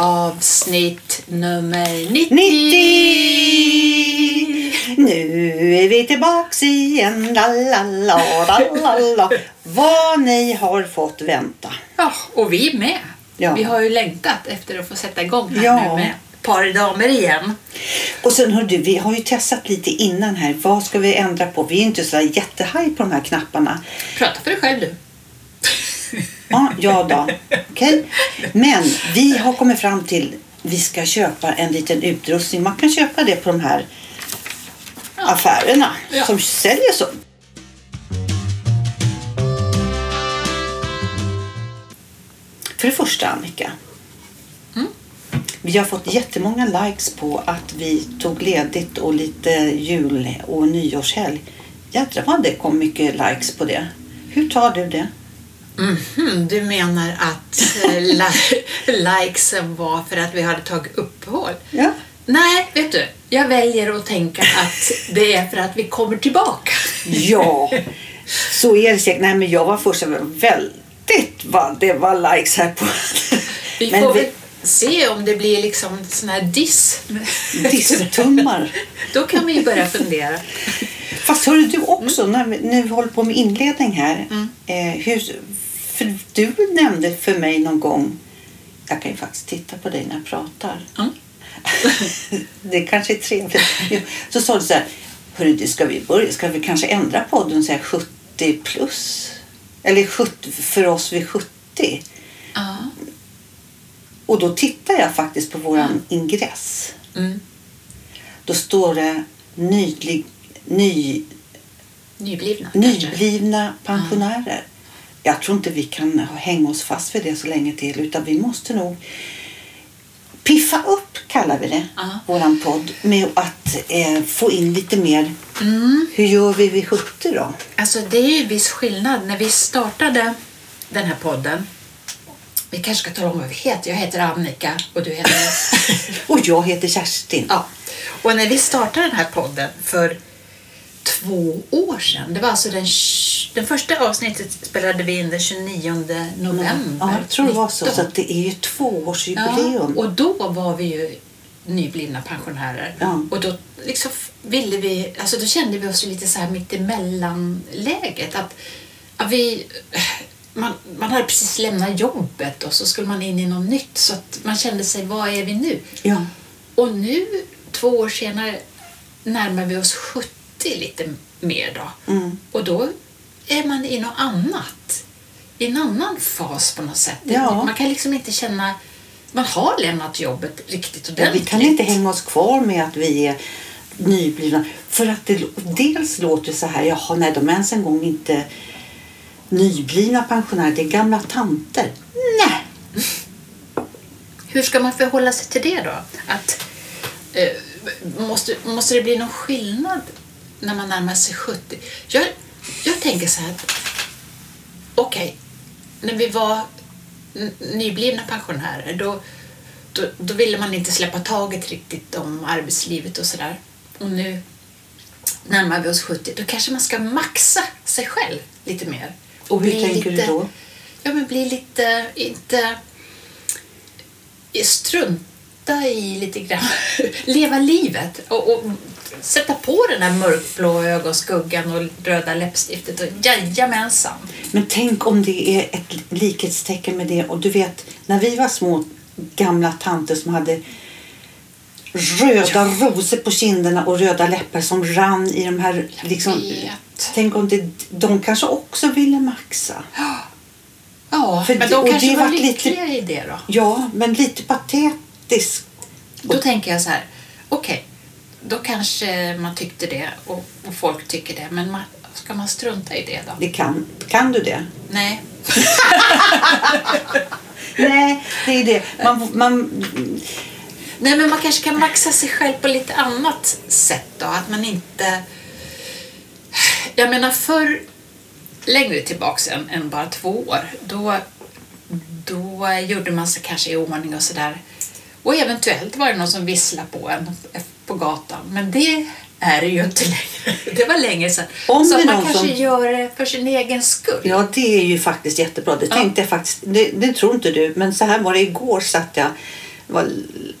Avsnitt nummer 90. 90! Nu är vi tillbaks igen. La, la, la, la, la, la. Vad ni har fått vänta. Ja, och vi med. Ja. Vi har ju längtat efter att få sätta igång här Ja. nu med ett par damer igen. Och sen hörde vi har ju testat lite innan här. Vad ska vi ändra på? Vi är inte så jättehaj på de här knapparna. Prata för dig själv du. Ja, ja då. Okej. Men vi har kommit fram till vi ska köpa en liten utrustning. Man kan köpa det på de här affärerna Ja. som säljer så. För det första Annika. Vi har fått jättemånga likes på att vi tog ledigt och lite jul och nyårshelg. Jädrar vad det kom mycket likes på det. Hur tar du det? Mhm, du menar att eh, li- likesen var för att vi hade tagit uppehåll? Ja. Nej, vet du. Jag väljer att tänka att det är för att vi kommer tillbaka. Ja, så är det säkert. Nej, men jag var först väldigt vad det var likes här på. Vi Men får vi- se om det blir liksom sån här diss. Disstummar. Då kan vi ju börja fundera. Fast hörru du också, när vi, när vi håller på med inledning här. Mm. Eh, hur, du nämnde för mig någon gång, jag kan ju faktiskt titta på dig när jag pratar. Mm. det kanske är trevligt. Så sa du så här, hörru ska vi börja, ska vi kanske ändra podden och säga 70 plus? Eller 70, för oss vid 70. Ja. Och då tittar jag faktiskt på våran ingress. Mm. Då står det nylig, ny, Nyblivna nyblivna pensionärer. Jag tror inte vi kan hänga oss fast vid det så länge till utan vi måste nog piffa upp, kallar vi det, Ja. våran podd med att eh, få in lite mer. Mm. Hur gör vi vid 70 då? Alltså det är ju viss skillnad. När vi startade den här podden vi kanske ska tala om vad vi heter. Jag heter Annika och du heter... Och jag heter Kerstin. ja. Och när vi startade den här podden för två år sedan. Det var alltså den, den första avsnittet spelade vi in den 29 november. Ja, jag tror det var så. 19. Så det är ju tvåårsjubileum. Ja, och då var vi ju nyblivna pensionärer. Ja. Och då liksom ville vi, alltså då kände vi oss lite så här mitt emellanläget. Att, att vi, man, man hade precis lämnat jobbet och så skulle man in i något nytt. Så att man kände sig, vad är vi nu? Ja. Och nu, två år senare, närmar vi oss 70 lite mer då. Mm. Och då är man i något annat. I en annan fas på något sätt. Ja. Man kan liksom inte känna... Man har lämnat jobbet riktigt Ja, ordentligt. vi kan inte hänga oss kvar med att vi är nyblivna. För att det dels låter så här, jaha, nej, de är ens en gång inte nyblivna pensionärer, det är gamla tanter. Nej, Hur ska man förhålla sig till det då? Att, eh, måste, måste det bli någon skillnad när man närmar sig 70? Jag, jag tänker så här att okej, när vi var nyblivna pensionärer då, då, då ville man inte släppa taget riktigt om arbetslivet och sådär. Och nu närmar vi oss 70, då kanske man ska maxa sig själv lite mer. Och hur bli tänker du lite, då? Ja, men bli lite, inte strunta i lite grann, leva livet och, och sätta på den här mörkblå ögonskuggan och röda läppstiftet och jajamensan. men tänk om det är ett likhetstecken med det. Och du vet, när vi var små gamla tanter som hade röda rosor på kinderna och röda läppar som rann i de här... Liksom, tänk om det, de kanske också ville maxa. Ja, För men det- de kanske det var lite- lyckliga i det då. Ja, men lite patetiskt. Då tänker jag så här, okej, då kanske man tyckte det och, och folk tycker det, men man, ska man strunta i det då? Det kan, kan du det? Nej. Nej, det är det. Man, man, Nej, men man kanske kan maxa sig själv på lite annat sätt då. Att man inte... Jag menar förr, längre tillbaks än, än bara två år, då, då gjorde man sig kanske i ordning och sådär. Och eventuellt var det någon som visslade på en på gatan. Men det är det ju inte längre. Det var länge sedan. Om Så man kanske som- gör det för sin egen skull. ja, det är ju faktiskt jättebra. Det tänkte jag faktiskt. Det, det tror inte du, men så här var det igår satt jag var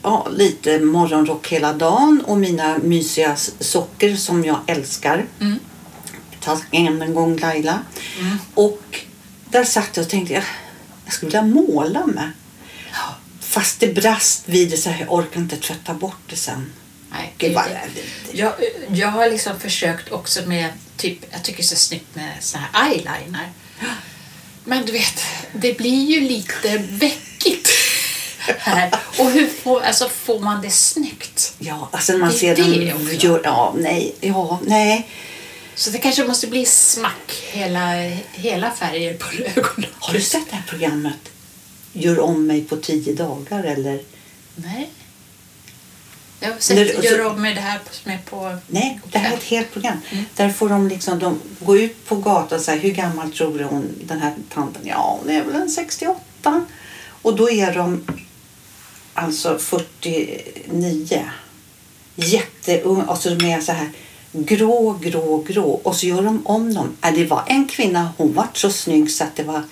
ja, lite morgonrock hela dagen och mina mysiga socker som jag älskar. Mm. Tack än en gång Laila. Och där satt jag och tänkte jag, jag skulle vilja måla med. Fast det brast vid det så här, jag orkar inte tvätta bort det sen. Nej, Gud, vad- jag, jag har liksom försökt också med, typ, jag tycker det är så snyggt med såna här eyeliner. Men du vet, det blir ju lite veckigt här. Och hur får, alltså, får man det snyggt? Ja, alltså när man Det ser det dem gör, ja, nej, ja, nej. Så det kanske måste bli smack, hela, hela färger på ögonen. Har du sett det här programmet? Gör om mig på tio dagar eller? Nej. Jag har När sett, du- gör om med det här som är på... Nej, det här är ett helt program. Där får de liksom, de går ut på gatan och säger hur gammal tror du hon, den här tanten? Ja, hon är väl en 68. Och då är de alltså 49. Jätteunga. Och så de är så här grå, grå, grå. Och så gör de om dem. Äh, Det var en kvinna, hon var så snygg så att det var...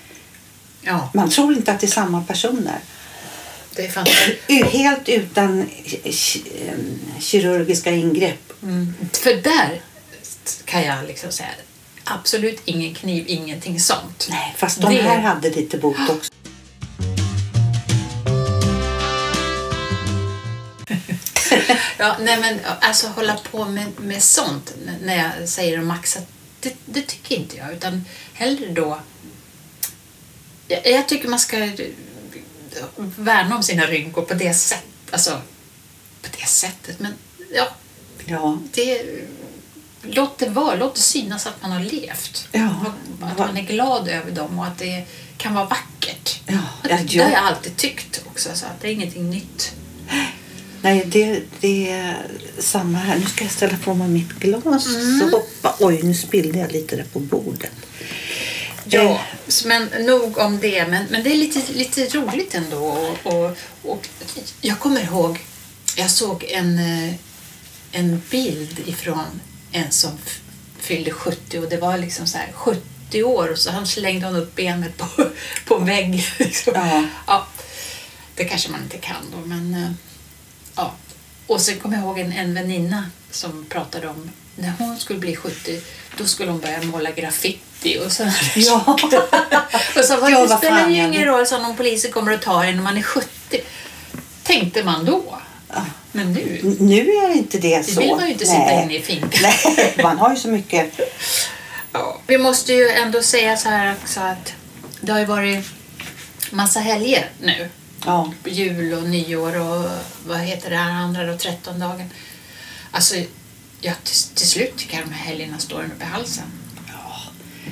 Ja, Man tror inte att det är samma personer. det är fantastiskt. Helt utan em, kirurgiska ingrepp. Mm. För där kan jag liksom säga absolut ingen kniv, ingenting sånt. Nej, fast de Det- här hade lite botox. Ja, nej men alltså hålla på med, med sånt när jag säger att maxa, det, det tycker inte jag. Utan hellre då... Jag, jag tycker man ska värna om sina rynkor på det sättet. Alltså, på det sättet. Men ja, Ja, det, låt det vara. Låt det synas att man har levt. Ja. Att man är glad över dem och att det kan vara vackert. Ja, det, ja, det ja. har jag alltid tyckt också. Så att det är ingenting nytt. nej det, det är samma här. Nu ska jag ställa på mig mitt glas. Så hoppa. Oj, nu spillde jag lite där på bordet. Ja, Eh, men nog om det. Men, men det är lite, lite roligt ändå. Och, och, och jag kommer ihåg, jag såg en, eh, en bild ifrån en som fyllde 70 och det var liksom så här 70 år och så han slängde hon upp benet på, på väggen. Liksom. Ja. Ja, det kanske man inte kan då, men eh, ja. Och sen kommer jag ihåg en, en väninna som pratade om när hon skulle bli 70 då skulle hon börja måla graffiti och så. Ja. och så var Ja, det spelar ju ingen roll så om polisen kommer att ta en när man är 70. Tänkte man då. Men nu, N- Nu är inte det det så. vill man ju inte sitta Nej. inne i finkan. Nej, man har ju så mycket. Ja. Vi måste ju ändå säga så här också att det har ju varit massa helger nu. Ja, Jul och nyår och vad heter det här andra då, trettondagen. Alltså, ja, till, till slut tycker jag de här helgerna står en upp i halsen.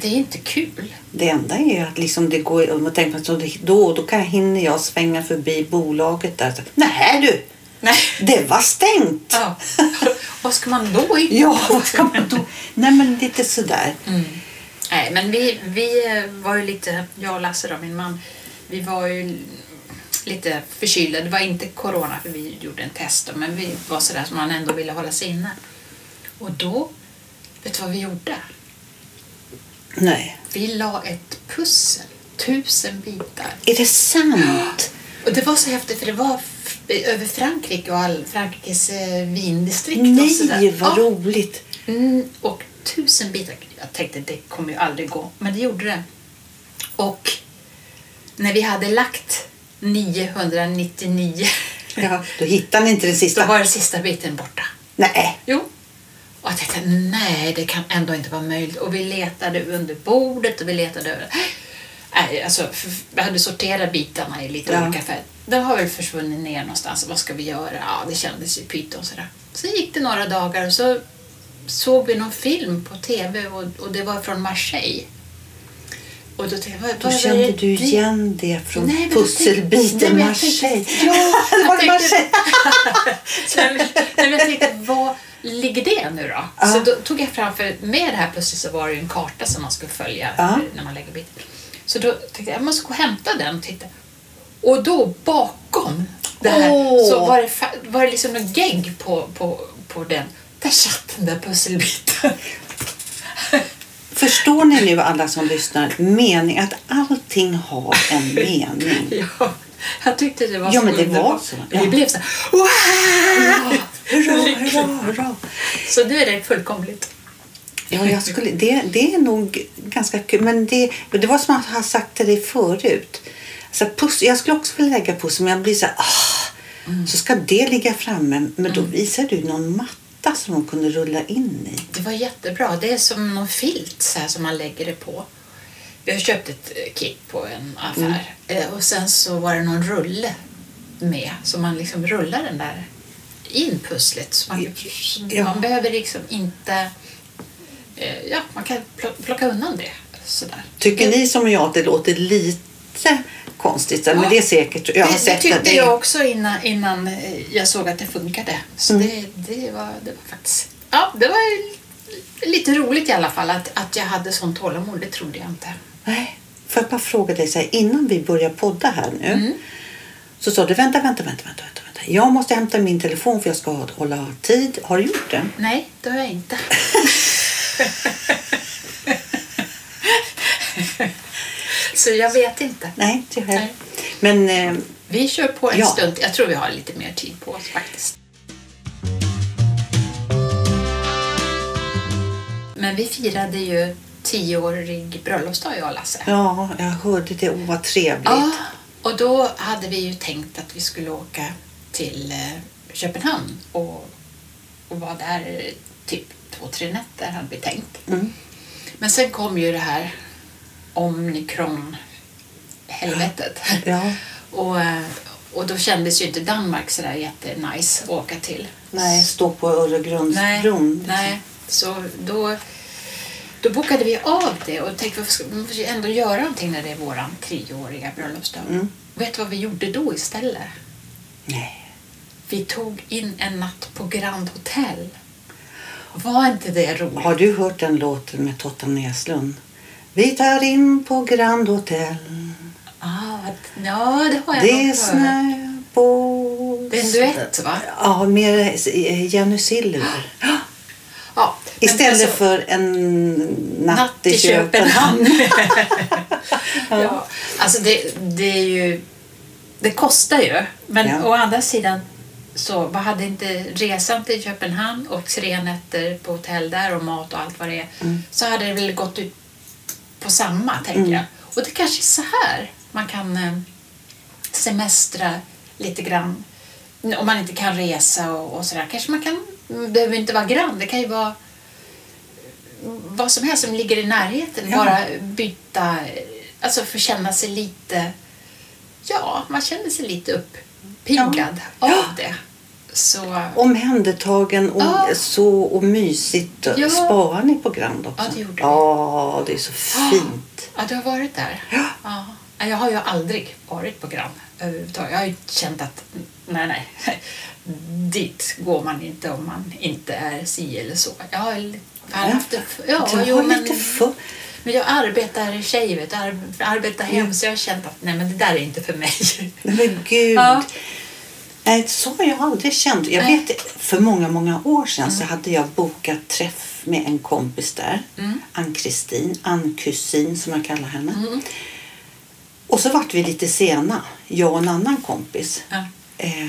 Det är inte kul. det enda är att liksom det går, om man tänker på det- då då kan hinner jag svänga förbi bolaget där. Så, Nej du, Nej. det var stängt. Ja. vad ska man då hitta Ja, vad ska man då? Nej men lite sådär. Nej, men vi, vi eh, var ju lite, jag och Lasse då, min man, vi var ju lite förkylda. Det var inte corona för vi gjorde en test då, men vi var sådär som man ändå ville hålla sig inne. Och då, vet du vad vi gjorde? Nej. Vi la ett pussel, tusen bitar. Är det sant? Och det var så häftigt för det var över Frankrike och all Frankrikes eh, vindistrikt Nej, vad Ja. roligt. Mm, och tusen bitar. Jag tänkte det kommer ju aldrig gå, men det gjorde det. Och när vi hade lagt 999 Ja, då hittar ni inte den då sista. var den sista biten borta. Nej. Jo. Och jag tänkte, nej det kan ändå inte vara möjligt. Och vi letade under bordet och vi letade över... Nej, alltså, vi hade sorterat bitarna i lite Ja. olika färger. Den har väl försvunnit ner någonstans. Vad ska vi göra? Ja, det kändes ju pyton sådär. Sen gick det några dagar och så såg vi någon film på tv och, och det var från Marseille. Och då tänkte Då kände det? du igen det från Nej, tänkte- nej, pusselbiten jag Marseille. tänkte- Ja, var Marseille. Nej, men jag tänkte, vad ligger det nu då? Ja. Så då tog jag fram, för med det här pusslet så var det ju en karta som man skulle följa Ja. när man lägger bit. Så då tänkte jag, jag måste gå och hämta den och titta. Och då bakom det här Åh. så var det, var det liksom en gegg på, på, på den. Där satt den där pusselbiten. Förstår ni nu alla som lyssnar mening att allting har en mening? ja. Jag tyckte det var Ja, så men det var underbart. så. Vi Ja. blev så här, wow! Hurra, hurra, hurra. Så nu är det fullkomligt. Ja, jag skulle, det, det är nog ganska kul. Men det, det var som jag har sagt till dig förut. Alltså, puss, jag skulle också vilja lägga puss, men jag blir så här, ah, så ska det ligga framme. Men då visar du någon matta som de kunde rulla in i. Det var jättebra. Det är som någon filt så här, som man lägger det på. Vi har köpt ett eh, kit på en affär Eh, och sen så var det någon rulle med så man liksom rullar den där in pusslet. Man, så Ja. man behöver liksom inte... eh, Ja, man kan pl- plocka undan det sådär. Tycker ni som jag att det låter lite konstigt? Men Ja. det är säkert. Jag har det, det sett tyckte att det. jag också innan, innan eh, jag såg att det funkade. Så Mm. det, det, var, det var faktiskt... Ja, det var lite roligt i alla fall att, att jag hade sån tålamod. Det trodde jag inte. Nej. Får jag bara fråga dig så här, innan vi börjar podda här nu. Mm. Så sa du vänta, vänta, vänta, vänta, vänta. Jag måste hämta min telefon för jag ska hålla tid. Har du gjort det? Nej, det har jag inte. Så jag vet inte. Nej. Nej. Men eh, Vi kör på en Ja. stund. Jag tror vi har lite mer tid på oss faktiskt. Men vi firade ju tioårig bröllopsdag jag och Lasse. ja, jag hörde det. Åh, vad trevligt. Ja, och då hade vi ju tänkt att vi skulle åka till eh, Köpenhamn och, och vara där typ två, tre nätter hade vi tänkt. Mm. Men sen kom ju det här omikron-helvetet. Ja. Och, eh, och då kändes ju inte Danmark sådär jättenice att åka till. Nej, stå på Öregrundsbron. Nej, så då, då bokade vi av det och tänkte att vi måste ju ändå göra någonting när det är vår tioåriga bröllopsdag. Mm. Vet du vad vi gjorde då istället? Nej. Vi tog in en natt på Grand Hotel. Var inte det roligt? Har du hört den låten med Totta Näslund? Vi tar in på Grand Hotel. Ah, ja, det har jag Det är snö på... Det är en duett, va? Ja, med Jenny Silver. Ja, men Istället alltså- för en natt, i Köpenhamn. ja, alltså det, det är ju... Det kostar ju. Men Ja. å andra sidan så vad hade inte resan till Köpenhamn och tre nätter på hotell där och mat och allt vad det är Mm. så hade det väl gått ut på samma, tänker jag. Och det kanske är så här man kan eh, semestra lite grann. Om man inte kan resa och, och sådär. Kanske man kan, behöver inte vara grann, det kan ju vara vad som helst som ligger i närheten. Ja. Bara byta, alltså få känna sig lite, ja, man känner sig lite uppiggad Ja. av det. Så, Omhändertagen och Ja. så och mysigt. Ja. Sparar ni på Grand också? Ja, det gjorde vi. Ja, det är så fint. ja, du har varit där? Ja. Ja. Jag har ju aldrig varit på Grand överhuvudtaget. Jag har ju känt att nej, nej, dit går man inte om man inte är si eller så. Jag har, jag har haft det, ja, du har lite för... men jag arbetar tjej, vet, arbetar hem, så jag har känt att nej, men det där är inte för mig. Men gud. Ja. Nej, så har jag aldrig känt. Jag Nej. vet, för många, många år sedan så hade jag bokat träff med en kompis där. Mm. Ann-Kristin, Ann-kusin som jag kallar henne. Mm. Och så vart vi lite sena, jag och en annan kompis. Ja, Eh,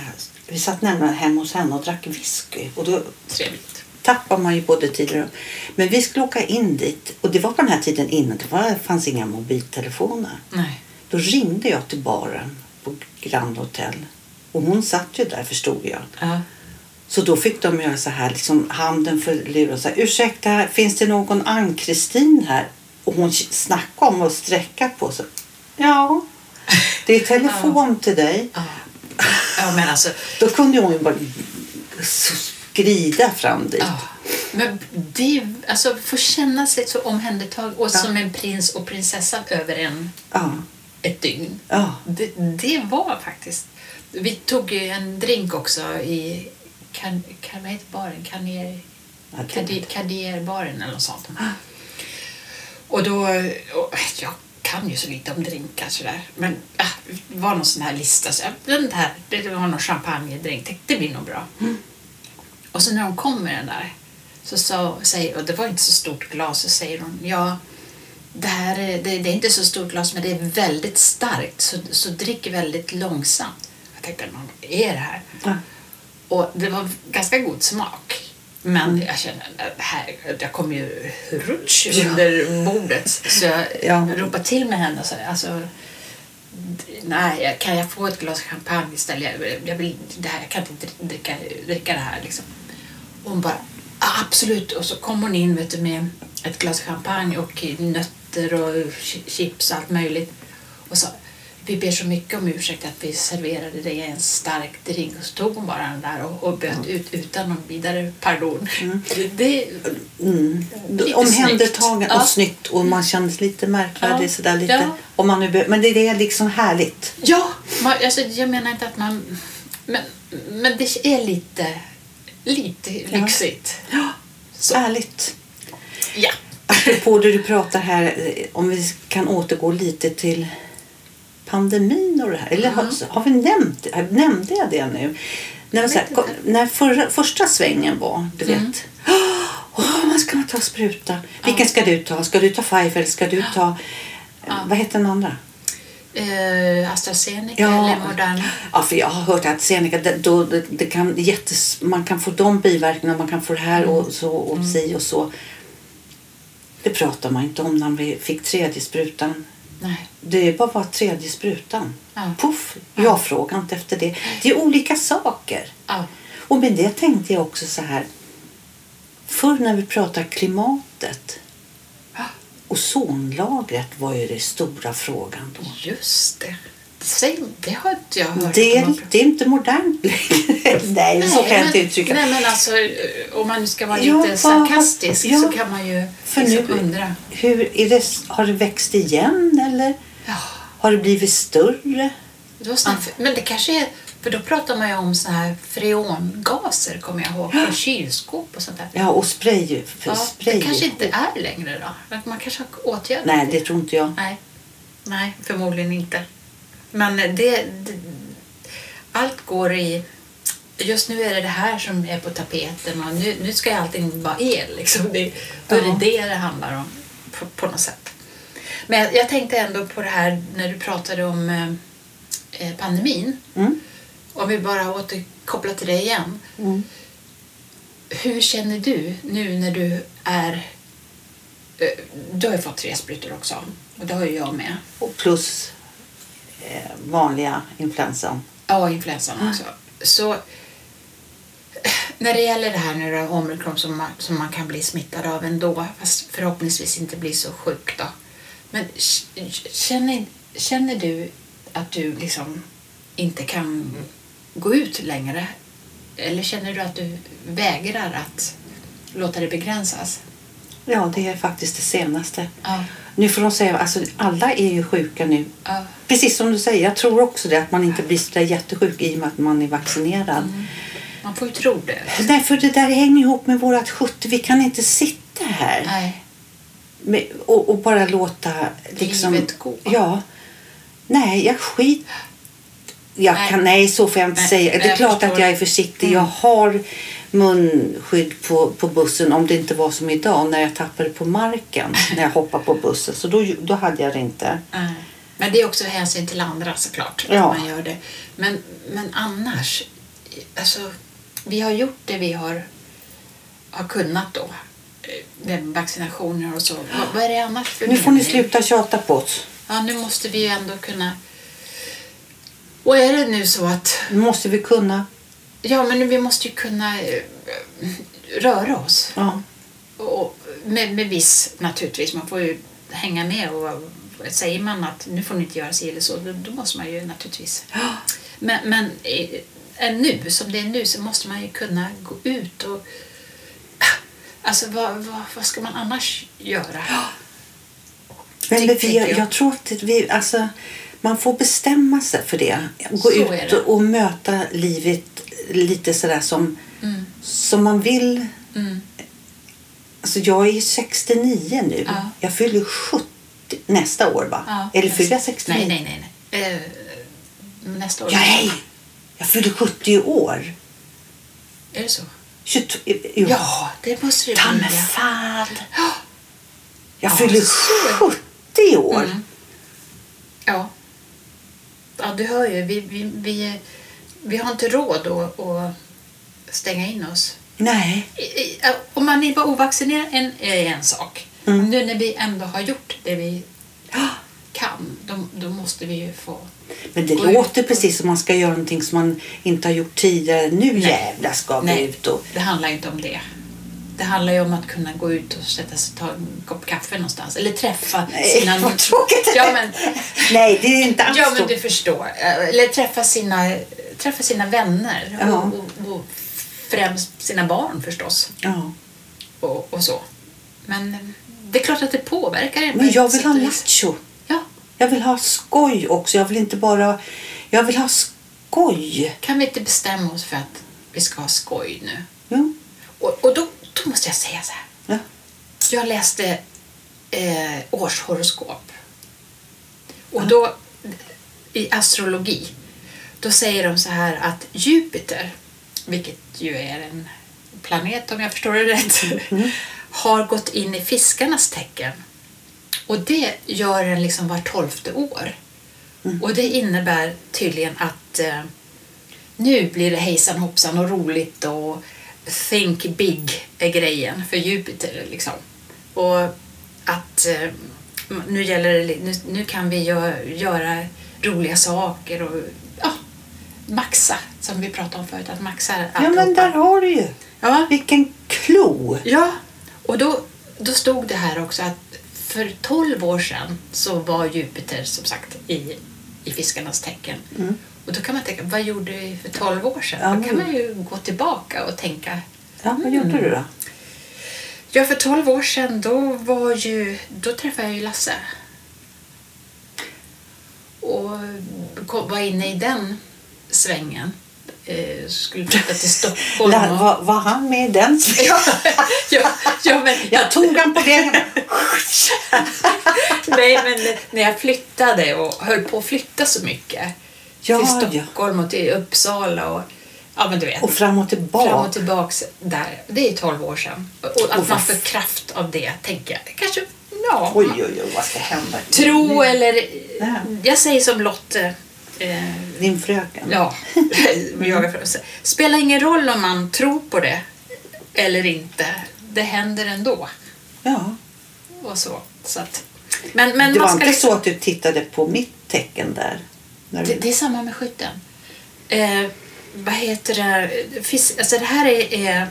vi satt nämligen hemma hos henne och drack whisky. Och då trevligt. tappar man ju både tid och. Men vi skulle åka in dit. Och det var på den här tiden innan. Det var, fanns inga mobiltelefoner. Nej. Då ringde jag till baren på Grand Hotel. Och hon satt ju där förstod jag. Ja. Så då fick de göra så här, liksom handen för luren. Så här, Ursäkta, finns det någon Ann-Kristin här? Och hon snackade om att sträcka på sig. Ja, det är telefon till dig. Ja. ja, men alltså Då kunde hon ju bara skrida fram dit. Ja, men det, alltså få känna sig så omhändertagen och som en prins och prinsessa över en, Ja, ett dygn. ja. Det, det var faktiskt... Vi tog en drink också i... Kan, kan, vad heter baren? Det- Cardi- Cardierbaren eller något sånt. Och då... Och, jag kan ju så lite om drinkar sådär. Men äh, det var någon sån här lista. Så jag, den här, det var någon champagnedrink. Det blir nog bra. Och så när de kom med den där så sa, säger, och det var inte så stort glas, så säger hon ja, det här är, det, det är inte så stort glas men det är väldigt starkt så, så drick väldigt långsamt. Jag tänkte, vad är det här? Ja. Och det var ganska god smak. Men jag kände att det här, jag kom ju rutsch under bordet. Så jag Ja. ropade till med henne och sa alltså, nej, kan jag få ett glas champagne istället? Jag, vill, det här, jag kan inte dricka, dricka det här. Liksom. Och hon bara, "Ja, absolut. Och så kom hon in vet du, med ett glas champagne och nötter och chi- chips och allt möjligt. Och sa, vi ber så mycket om ursäkt att vi serverade dig en stark drink. Och så tog hon bara den där och, och böt ut utan någon vidare pardon. Det, det, Mm. Omhändertagen snyggt. och Ja. snyggt och man kändes lite märkvärdig Ja. sådär lite. Ja. Om man nu men det är liksom härligt. Ja, man, alltså, jag menar inte att man... Men, men det är lite, lite lyxigt. Ja. Så. Härligt. Ja. Apropå det du pratar här, eh, om vi kan återgå lite till pandemin och det här. Eller har, har vi nämnt? Nämnde jag det nu? När, här, när förra, första svängen var, du Mm. vet. Åh, man ska man ta spruta? Vilken ska du ta? Ska du ta Pfizer ska du ta... Ja. Vad heter den andra? Eh, AstraZeneca Ja. eller Moderna. Ja, för jag har hört att Seneca, det, då, det, det kan jättes, man kan få de biverkningarna, man kan få det här Mm. och så och si och så. Det pratar man inte om när vi fick tredje sprutan. Nej. Det är bara var tredje sprutan. Ja. Puff, jag frågar inte efter det. Det är olika saker. Ja. Och med det tänkte jag också så här. Förr när vi pratar klimatet. Ja. Ozonlagret var ju den stora frågan då. Just det. Säg, det har inte jag hört. Det det är inte modernt längre. Nej, så kan jag inte uttrycka Nej, men alltså, om man ska vara Ja, lite sarkastisk ja. så kan man ju För liksom nu- undra. Hur är det, har det växt igen eller Ja, har det blivit större? det snabbt. Men det kanske är... För då pratar man ju om så här freongaser, kommer jag ihåg, från kylskåp och sånt där. Ja, och spray. För Ja, spray. det kanske inte är längre då? Man kanske har åtgärdat Nej, det tror inte jag. Nej, nej förmodligen inte. Men det, det, allt går i... Just nu är det det här som är på tapeten och nu, nu ska allting vara el. Liksom. Det, då är det det det handlar om på, på något sätt. Men jag, jag tänkte ändå på det här när du pratade om eh, eh, pandemin. Mm. Om vi bara återkopplar till det igen. Mm. Hur känner du nu när du är... eh, Du har ju fått tre sprutor också och det har ju jag med. Och plus vanliga influensan. Ja, influensan också. Så eh, när det gäller det här nu då, omikron som man, som man kan bli smittad av ändå, fast förhoppningsvis inte bli så sjuk då. Men känner, känner du att du liksom inte kan gå ut längre? Eller känner du att du vägrar att låta det begränsas? Ja, det är faktiskt det senaste. Ja. Nu får de säga, alltså alla är ju sjuka nu. ja. Precis som du säger, jag tror också det att man inte blir så jättesjuk i och med att man är vaccinerad. Man får ju tro det. Nej, för det där hänger ihop med vårat 70. Vi kan inte sitta här Nej. med, och, och bara låta liksom... Livet gå. Ja. Nej, jag skit... Jag Nej. kan, nej, så får jag inte Nej, säga. Det är klart att jag är försiktig. Mm. Jag har munskydd på, på bussen om det inte var som idag när jag tappade på marken när jag hoppade på bussen. Så då, då hade jag det inte. Nej. Men det är också hänsyn till andra såklart. Ja. Att man gör det. Men, men annars, alltså, vi har gjort det vi har, har kunnat då. Med vaccinationer och så. Vad, vad är det annars för Nu får ni sluta tjata på oss. Ja, nu måste vi ju ändå kunna... Och är det nu så att... Nu måste vi kunna. Ja, men vi måste ju kunna eh, röra oss. Ja. Och med, med viss, naturligtvis. Man får ju hänga med. och Säger man att nu får ni inte göra si eller så, då, då måste man ju naturligtvis. Men, men eh, nu, som det är nu, så måste man ju kunna gå ut och... Alltså, vad, vad, vad ska man annars göra? Men Ty- vi, tänker jag. jag. tror att vi, alltså, man får bestämma sig för det. Gå Så ut det. och möta livet lite sådär som, Mm. som man vill. Mm. Alltså jag är 69 nu. Ja. Jag fyller 70 nästa år va? Ja, Eller fyller jag 69? Nej, nej, nej. nej. Eh, nästa år. Ja, nej! Jag fyller 70 i år. Är det så? 22, jo. Ja, det måste det Ta bli. mig ja. fan! Ja. Jag Ja, fyller så- 70 år. Mm. Ja. Du hör ju. Vi, vi, vi, vi har inte råd att, att stänga in oss. Nej. Om man är bara ovaccinerad en, är en sak. Mm. Nu när vi ändå har gjort det vi kan, då, då måste vi ju få... Men det Gå låter ut. precis som man ska göra någonting som man inte har gjort tidigare. Nu Nej. jävlar ska vi Nej, ut och... det handlar inte om det. Det handlar ju om att kunna gå ut och sätta sig och ta en kopp kaffe någonstans. Eller träffa Nej, sina... vad tråkigt. Ja, men, Nej, det är inte alls ja, men du förstår. Eller träffa sina, träffa sina vänner. Ja. Och, och, och främst sina barn förstås. Ja. Och, och så. Men det är klart att det påverkar en. Men jag vill ha lattjo. Ja. Jag vill ha skoj också. Jag vill inte bara... Jag vill ha skoj. Kan vi inte bestämma oss för att vi ska ha skoj nu? Jo. Och, och då, då måste jag säga så här. Ja. Jag läste eh, årshoroskop. Och då, i astrologi, då säger de så här att Jupiter, vilket ju är en planet om jag förstår det rätt, har gått in i fiskarnas tecken. Och det gör den liksom var tolfte år. Och det innebär tydligen att eh, nu blir det hejsan hoppsan och roligt och think big är grejen för Jupiter. Liksom. Och att eh, nu, gäller det, nu, nu kan vi gö, göra roliga saker och ja, maxa, som vi pratade om förut, att maxa ja, men där har du ju. Ja, Vilken klo. Ja, och då, då stod det här också att för 12 år sedan så var Jupiter som sagt i, i fiskarnas tecken. Och då kan man tänka, vad gjorde vi för 12 år sedan? Ja, då kan man ju gå tillbaka och tänka, Ja, vad gjorde du då? ja för 12 år sedan då var ju, då träffade jag ju Lasse. Och kom, var inne i den svängen. Eh, skulle flytta till Stockholm. Och- var, var han med i den? Ja, ja, ja, men Jag tog han på det. Nej, men när jag flyttade och höll på att flytta så mycket Ja, till. Stockholm och till Uppsala och ja, men du vet. Och fram och tillbaka. fram och tillbaks där. Det är 12 år sedan. Och att Och man får kraft av det, tänker jag. Kanske, ja. Oj, oj, oj, vad ska hända? Tro eller... Nej. Jag säger som Lotte. Eh, Din fröken. ja, jag Spelar ingen roll om man tror på det eller inte. Det händer ändå. Ja. Och så. så att, men, men Det var inte liksom- så att du tittade på mitt tecken där? Det, du... det är samma med skytten. Eh, vad heter det? Fis, alltså det här är, är,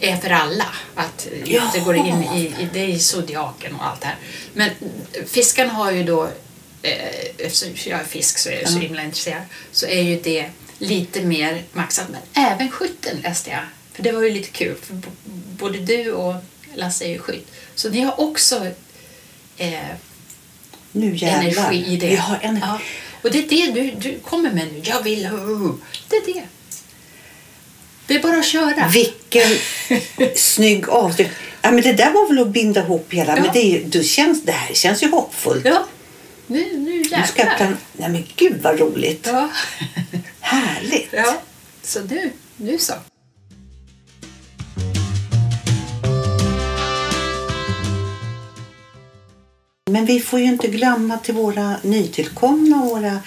är för alla. Att Ja. det går in i, i, det är zodiaken och allt det här. Men fiskarna har ju då, eh, eftersom jag är fisk så är jag så Ja. himla intresserad, så är ju det lite mer maxat. Men även skytten läste jag. För det var ju lite kul. För både du och Lasse är ju skytt. Så ni har också eh, Nu jävlar. energi i det. Vi har energi. Ja. Och det är det du, du kommer med nu. Jag vill... Det är det. Det är bara att köra. Vilken snygg avslut. Ja, men det där var väl att binda ihop hela. Ja. Men det, är du känns, det här känns ju hoppfullt. Ja. Nu, nu Nu ska jag plan... Nej men gud vad roligt. Ja. Härligt. ja. Så nu, nu så. Men vi får ju inte glömma till våra nytillkomna och våra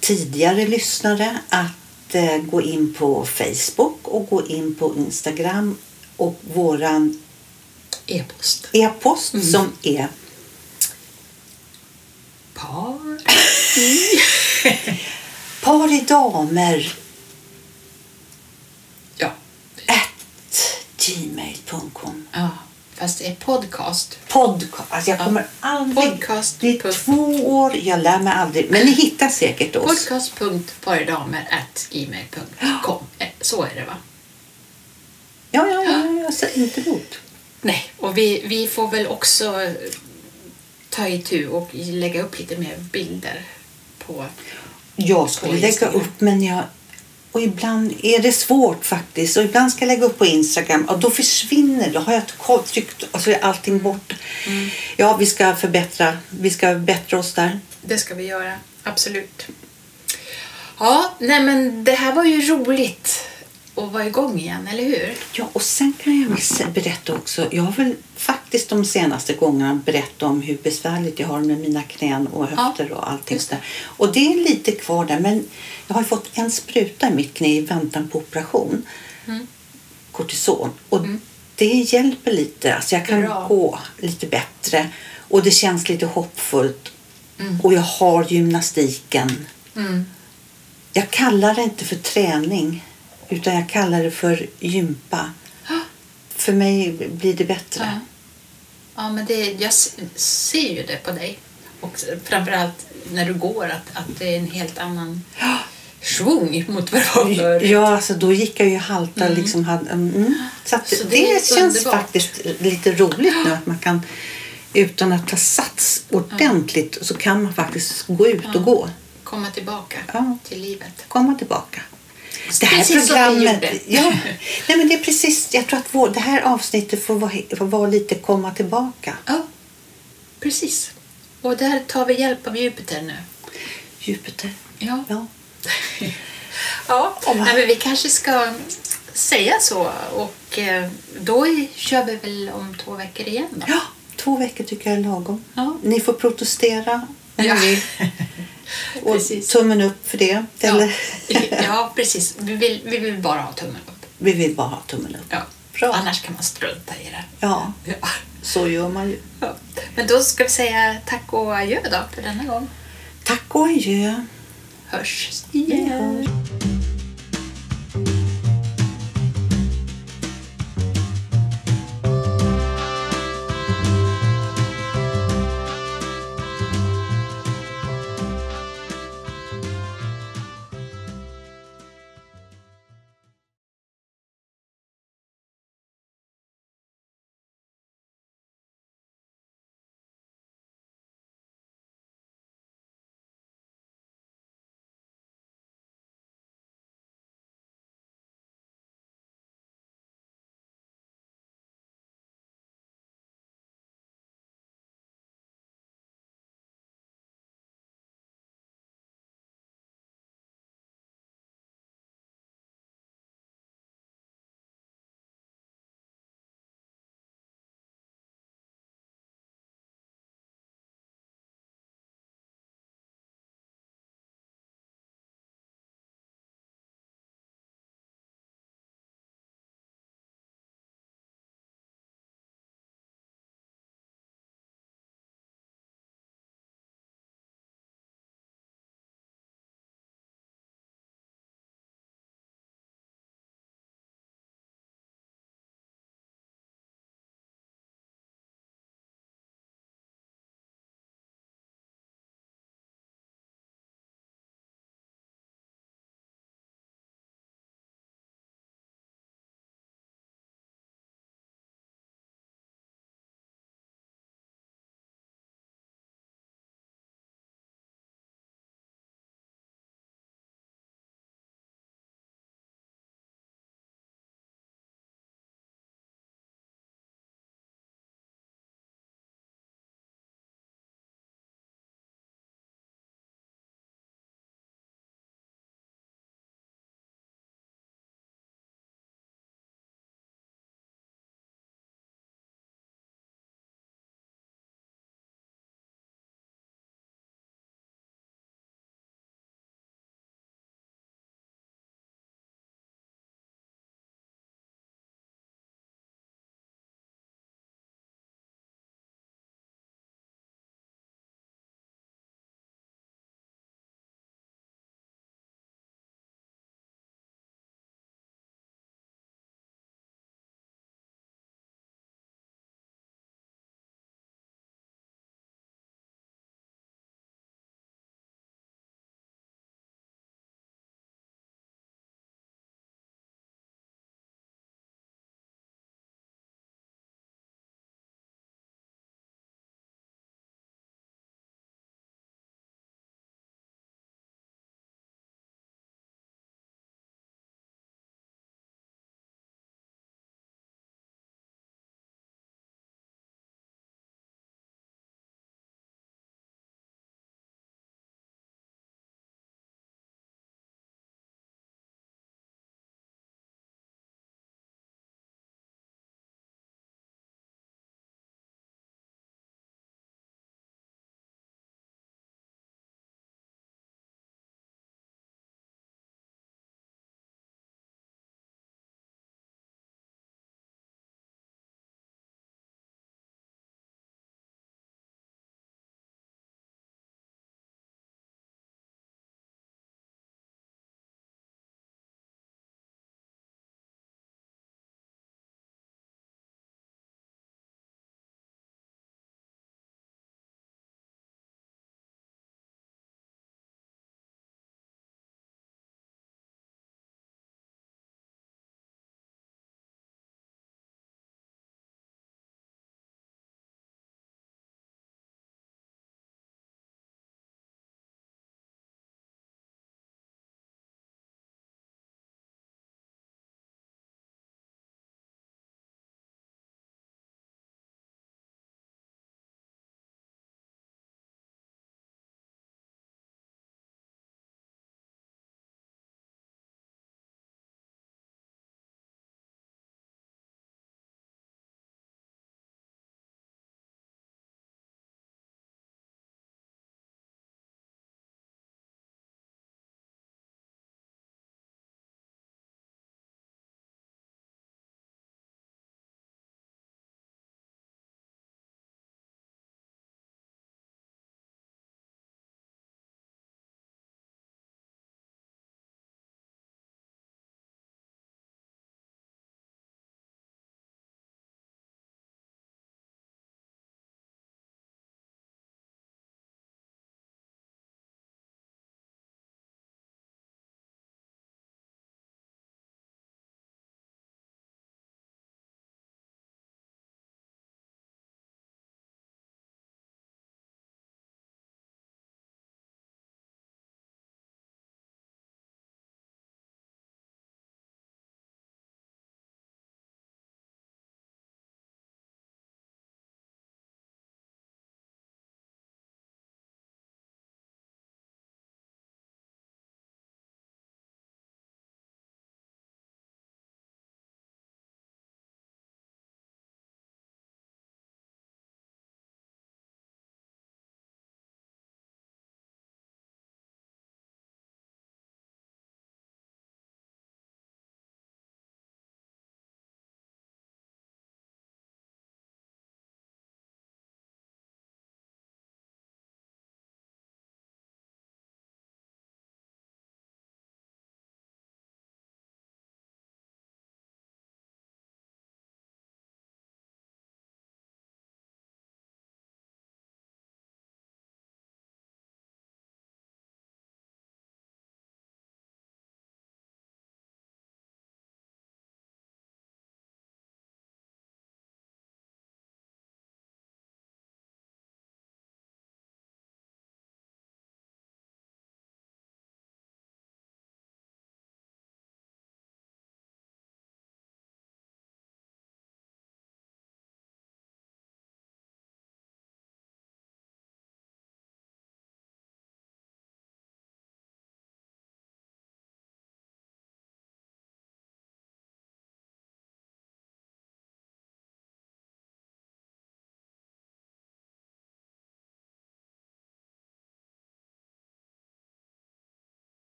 tidigare lyssnare att eh, gå in på Facebook och gå in på Instagram och våran E-post. e-post Mm. som är Par. par i damer Ja. at gmail.com. Fast det är podcast. Podcast. Alltså jag Ja. kommer aldrig... Podcast. Det är två år, jag lär mig aldrig. Men ni hittar säkert oss. Podcast.pardamer.gmail.com Eh, Så är det va? Ja, ja, ja, jag säger inte emot. Nej, och vi, vi får väl också eh, ta itu och lägga upp lite mer bilder på... Jag skulle På lägga upp men jag... Och ibland är det svårt faktiskt. Och ibland ska jag lägga upp på Instagram och då försvinner Då har jag tryckt så är allting borta. Mm. Ja, vi ska förbättra. Vi ska bättra oss där. Det ska vi göra, absolut. Ja, nej men det här var ju roligt och vara igång igen, eller hur? Ja, och sen kan jag väl berätta också. Jag har väl faktiskt de senaste gångerna berättat om hur besvärligt jag har med mina knän och höfter och allting just det. där. Och det är lite kvar där, men jag har fått en spruta i mitt knä i väntan på operation. Mm. Kortison. Och det hjälper lite. Alltså jag kan Bra. gå lite bättre och det känns lite hoppfullt. Mm. Och jag har gymnastiken. Mm. Jag kallar det inte för träning utan jag kallar det för gympa. För mig blir det bättre. Ja. Ja, men det, jag ser ju det på dig. Och framförallt när du går, att, att det är en helt annan svung mot vad det var förut. Ja, alltså då gick jag ju halta liksom. Hade, mm. Så, att Så det det, känns underbart. faktiskt lite roligt nu att man kan utan att ta sats ordentligt så kan man faktiskt gå ut och gå. Komma tillbaka Ja. till livet. Komma tillbaka. Det här Precis programmet, ja, nej men det är precis, jag tror att vår, det här avsnittet får vara, får vara lite komma tillbaka. Ja, precis. Och där tar vi hjälp av Jupiter nu. Jupiter. Ja. Ja. Ja, Om- nej, men vi kanske ska säga så. Och eh, då kör vi väl om två veckor igen då. ja, två veckor tycker jag är lagom. Ja. Ni får protestera om Ja. ni vill. Och Precis. tummen upp för det. Eller? Ja, ja precis. Vi vill, vi vill bara ha tummen upp. Vi vill bara ha tummen upp. Ja. Bra. Annars kan man strunta i det. Ja, Ja. så gör man ju. Ja. Men då ska vi säga tack och adjö då för denna gång. Tack och adjö. Hörs igen.